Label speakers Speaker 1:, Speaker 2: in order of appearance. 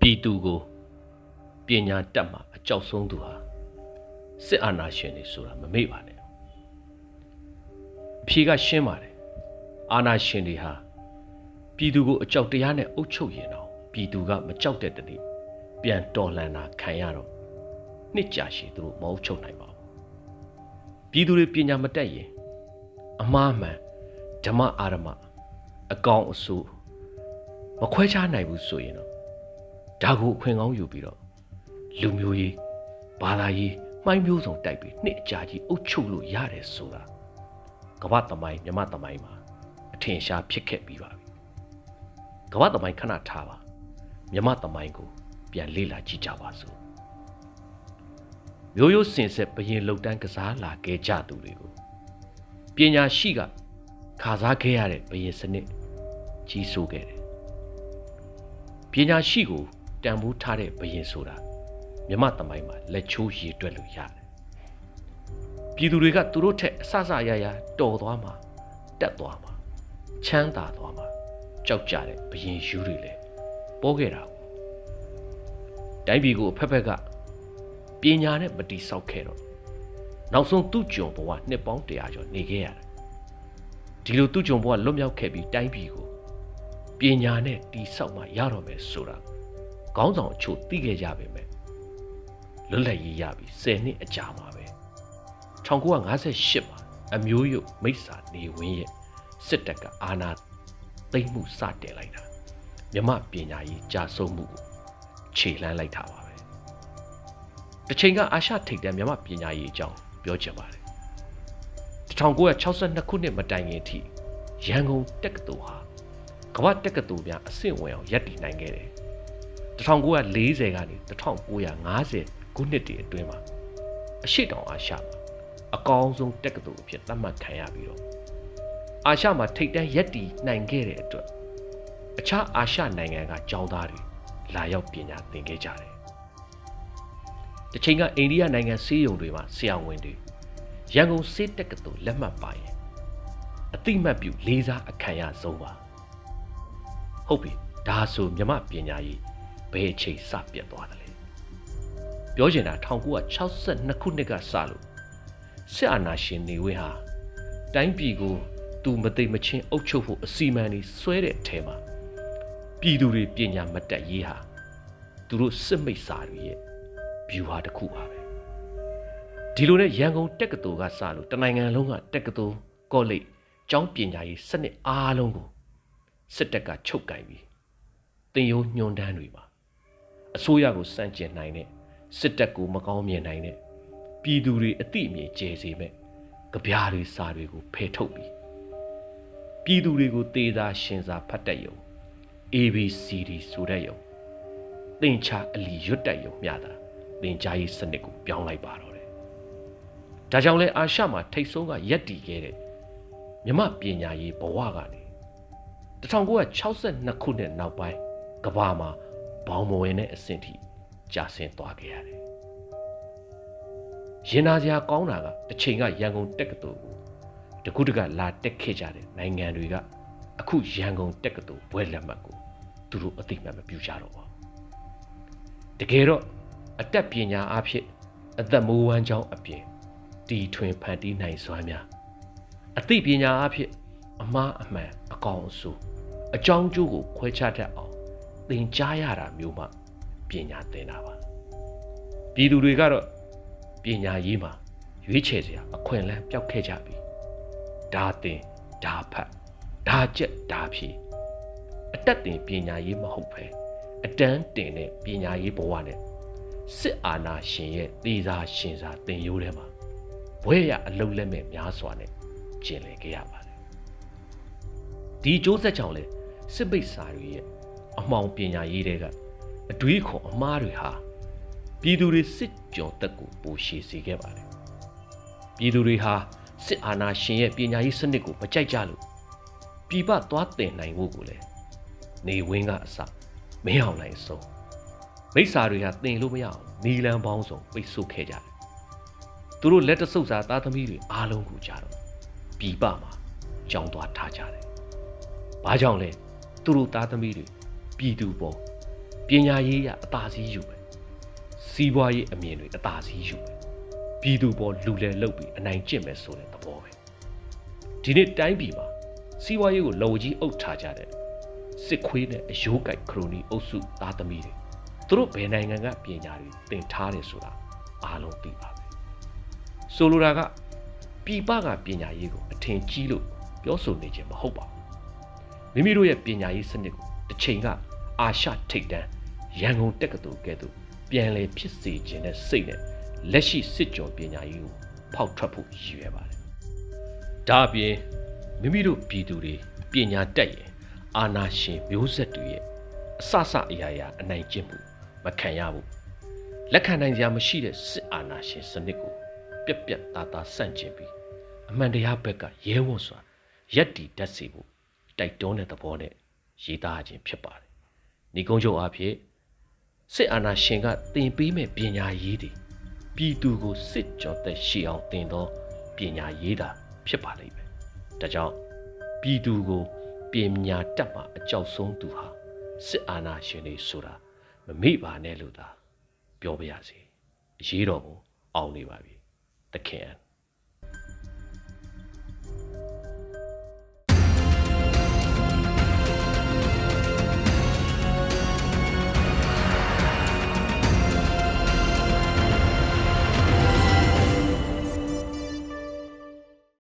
Speaker 1: ပြည်သူကိုပညာတတ်မှာအကြောက်ဆုံးသူဟာစစ်အာဏာရှင်တွေဆိုတာမမေ့ပါနဲ့အဖြေကရှင်းပါတယ်အာဏာရှင်တွေဟာပြည်သူကိုအကြောက်တရားနဲ့အုပ်ချုပ်ရင်တော့ပြည်သူကမကြောက်တဲ့တည်းပြန်တော်လှန်တာခံရတော့နှစ်ကြာရှည်သူတို့မအုပ်ချုပ်နိုင်ပါဘူးပြည်သူတွေပညာမတတ်ရင်အမှားမှန်ဓမ္မအာရမအကောင်အဆိုးမခွဲခြားနိုင်ဘူးဆိုရင်တော့ ဒါကိုအခွင့်ကောင်းယူပြီးတော့လူမျိုးရေးဘာသာရေးမှိုင်းမျိုးစုံတိုက်ပြီးနှစ်အကြာကြီးအုပ်ချုပ်လို့ရတယ်ဆိုတာကမ္ဘာသမိုင်းမြမသမိုင်းမှာအထင်ရှားဖြစ်ခဲ့ပြီးပါပြီကမ္ဘာသမိုင်းခဏထားပါမြမသမိုင်းကိုပြန်လေ့လာကြည့်ကြပါစို့မျိုးရိုးစင်ဆက်ဘရင်လုံတန်းကစားလာခဲ့ကြသူတွေကိုပညာရှိကခါစားခဲ့ရတဲ့ဘရင်စနစ်ကြီးစိုးခဲ့တယ်ပညာရှိကို တန်ဖိုးထားတဲ့ဘရင်ဆိုတာမြမသမိုင်းမှာလက်ချိုးရည်တွက်လို့ရတယ်ပြည်သူတွေကသူတို့ထက်အဆအဆအရရတော်သွားမှာတက်သွားမှာချမ်းသာသွားမှာကြောက်ကြတဲ့ဘရင်ယူတွေလည်းပေါ်ခဲ့တာတိုင်းပြည်ကိုအဖက်ဖက်ကပညာနဲ့မတိဆောက်ခဲ့တော့နောက်ဆုံးသူ့ကြုံဘဝနှစ်ပေါင်း100ကျော်နေခဲ့ရတယ်ဒီလိုသူ့ကြုံဘဝလွတ်မြောက်ခဲ့ပြီးတိုင်းပြည်ကိုပညာနဲ့တိဆောက်မှရတော့မယ်ဆိုတာ ခေါင်းဆောင်အချို့သိခဲ့ကြပေမဲ့လွတ်လပ်ရေးရပြီး10နှစ်အကြာမှာပဲ1958မှာအမျိုးရုပ်မိစ္ဆာနေဝင်းရဲ့စစ်တပ်ကအာဏာသိမ်းမှုစတင်လိုက်တာမြမပညာရေးကြာဆုံးမှုကိုခြေလှမ်းလိုက်တာပါပဲတစ်ချိန်ကအာရှထိပ်တန်းမြမပညာရေးအကြောင်းပြောချင်ပါတယ်1962ခုနှစ်မတိုင်ခင်အထိရန်ကုန်တက္ကသိုလ်ဟာကမ္ဘာတက္ကသိုလ်များအဆင့်ဝင်အောင်ရပ်တည်နိုင်ခဲ့တယ် 1940ကနေ1950ခုနှစ်တည်းအတွင်းမှာအရှိတောင်အာရှမှာအကောင်းဆုံးတက္ကသိုလ်အဖြစ်သတ်မှတ်ခံရပြီးတော့အာရှမှာထိပ်တန်းရက်တည်နိုင်ခဲ့တဲ့အတွက်အခြားအာရှနိုင်ငံကကျောင်းသားတွေလာရောက်ပညာသင်ခဲ့ကြတယ်။တစ်ချိန်ကအိန္ဒိယနိုင်ငံဆေးရုံတွေမှာဆရာဝန်တွေရန်ကုန်ဆေးတက္ကသိုလ်လက်မှတ်ပါရင်အတိမတ်ပြုလေးစားအခမ်းရဆုံးပါ။ဟုတ်ပြီဒါဆိုမြမပညာရေး ဘယ်အချိန်စပြတ်သွားတယ်လဲပြောချင်တာ1962ခုနှစ်ကစလို့စစ်အာဏာရှင်နေဝင်းဟာတိုင်းပြည်ကိုသူမသိမချင်းအုပ်ချုပ်ဖို့အစီအမံတွေဆွဲတဲ့အထဲမှာပြည်သူတွေပညာမတတ်ရေးဟာသူတို့စစ်မိတ်စာတွေရဲ့ view ဟာတစ်ခုပါပဲဒီလိုနဲ့ရန်ကုန်တက္ကသိုလ်ကစလို့တနိုင်ငံလုံးကတက္ကသိုလ်ကောလိပ်ကျောင်းပညာရေးစနစ်အားလုံးကိုစစ်တပ်ကချုပ်ကင်ပြီးတင်ယိုးညွန်တန်းတွေပါ အစိုးရကိုစန့်ကျင်နိုင်တဲ့စစ်တပ်ကိုမကောင်းမြင်နိုင်တဲ့ပြည်သူတွေအတိအမြင်ကျဲစေမဲ့ကြပြားတွေစာတွေကိုဖယ်ထုတ်ပြီးပြည်သူတွေကိုတေးသာရှင်စာဖတ်တတ်ရုံ ABCD ဆိုတဲ့ရုံသင်္ချာအလီရွတ်တက်ရုံမျှတာသင်ကြားရေးစနစ်ကိုပြောင်းလိုက်ပါတော့တယ်။ဒါကြောင့်လဲအာရှမှာထိတ်ဆုံးကရက်တည်ခဲ့တဲ့မြမပညာရေးဘဝကနေ1962ခုနှစ်နောက်ပိုင်းကဘာမှာ ဘောင်မဝင်တဲ့အဆင့်ထိကျဆင်းသွားခဲ့ရတယ်။ရင်နာစရာကောင်းတာကတစ်ချိန်ကရန်ကုန်တက္ကသိုလ်ကိုတခုတကလာတက်ခဲ့ကြတဲ့နိုင်ငံတွေကအခုရန်ကုန်တက္ကသိုလ်ဘွဲလက်မှတ်ကိုသူတို့အသိမှတ်မပြုကြတော့ပါဘူးတကယ်တော့အတက်ပညာအဖြစ်အသက်မိုးဝမ်းကြောင်းအပြင်တီထွင်ဖန်တီးနိုင်စွမ်းများအသိပညာအဖြစ်အမှားအမှန်အကောင်အဆိုးအကြောင်းကျိုးကိုခွဲခြားတတ်အောင် သင်ကြားရတာမျိုးမှပညာသင်တာပါပြည်သူတွေကတော့ပညာရေးမှာရွေးချယ်စရာအခွင့်အလမ်းပျောက်ခဲ့ကြပြီဒါသင်ဒါဖတ်ဒါကြက်ဒါဖြေအတက်တင်ပညာရေးမဟုတ်ပဲအတန်းတင်တဲ့ပညာရေးဘဝနဲ့စစ်အာဏာရှင်ရဲ့သေစာရှင်စာတင်ရိုးထဲမှာဘွဲရအလုံးလက်မဲ့များစွာနဲ့ကျင်လည်ခဲ့ရပါတယ်ဒီစ조ဆက်ကြောင့်လဲစစ်ပိတ်စာတွေရဲ့ အမှောင်ပညာရေးတွေကအတွေးခေါ်အမားတွေဟာပြည်သူတွေစစ်ကြော်တက်ကိုပိုရှည်စေခဲ့ပါတယ်ပြည်သူတွေဟာစစ်အာဏာရှင်ရဲ့ပညာရေးစနစ်ကိုမကြိုက်ကြလို့ပြည်ပသွားတင်နိုင်ဖို့ကိုလည်းနေဝင်းကအစမင်းအောင်နိုင်ဆုံးမိစ္ဆာတွေကတင်လို့မရအောင်နီလန်ပေါင်းစုံပိတ်ဆို့ခဲ့ကြတယ်သူတို့လက်တဆုပ်စာသားသမီးတွေအားလုံးကိုကြတော့ပြည်ပမှာကြောင်းသွားထားကြတယ်ဘာကြောင့်လဲသူတို့သားသမီးတွေ ပြည်သူပေါ်ပပညာရေးရအသာစီးယူပဲစီးပွားရေးအမြင်တွေအသာစီးယူပဲပြည်သူပေါ်လူလဲလုတ်ပြီးအနိုင်ကျင့်မယ်ဆိုတဲ့သဘောပဲဒီနေ့တိုင်းပြည်မှာစီးပွားရေးကိုလော်ကြီးအုပ်ထားကြတဲ့စစ်ခွေးနဲ့အယိုးကိုက်ခရိုနီအုပ်စုသားသမီးတွေသူတို့ဘယ်နိုင်ငံကပညာတွေသင်ထားတယ်ဆိုတာအားလုံးသိပါပဲဆိုလိုတာကပြည်ပကပညာရေးကိုအထင်ကြီးလို့ပြောဆိုနေခြင်းမဟုတ်ပါဘူးမိမိတို့ရဲ့ပညာရေးစနစ်ကိုတစ်ချိန်က အာရှထိပ်တန်းရန်ကုန်တက္ကသိုလ်ကဲ့သို့ပြန်လည်ဖြစ်စေခြင်းနဲ့စိတ်နဲ့လက်ရှိစစ်ကြောပညာရေးကိုဖောက်ထွက်ဖို့ရည်ရွယ်ပါတယ်ဒါအပြင်မိမိတို့ပြည်သူတွေပညာတတ်ရင်အာနာရှင်မျိုးဆက်တွေရဲ့အဆဆအရာရာအနိုင်ကျင့်မှုမခံရဘူးလက်ခံနိုင်စရာမရှိတဲ့စစ်အာဏာရှင်စနစ်ကိုပြက်ပြက်သားသားဆန့်ကျင်ပြီးအမှန်တရားဘက်ကရဲဝံ့စွာရက်တီတတ်စေဖို့တိုက်တွန်းတဲ့သဘောနဲ့ရေးသားခြင်းဖြစ်ပါတယ်။ ညီကုန်းချုပ်အဖြစ်စစ်အာဏာရှင်ကတင်ပေးမဲ့ပညာရေးတွေပြည်သူကိုစစ်ကြောသက်ရှိအောင်တင်သောပညာရေးတာဖြစ်ပါလိမ့်မယ်။ဒါကြောင့်ပြည်သူကိုပညာတတ်မှအကြောက်ဆုံးသူဟာစစ်အာဏာရှင်တွေဆိုတာမမေ့ပါနဲ့လို့သာပြောပါရစေ။အရေးတော်ပုံအောင်နေပါပြီ။တခင်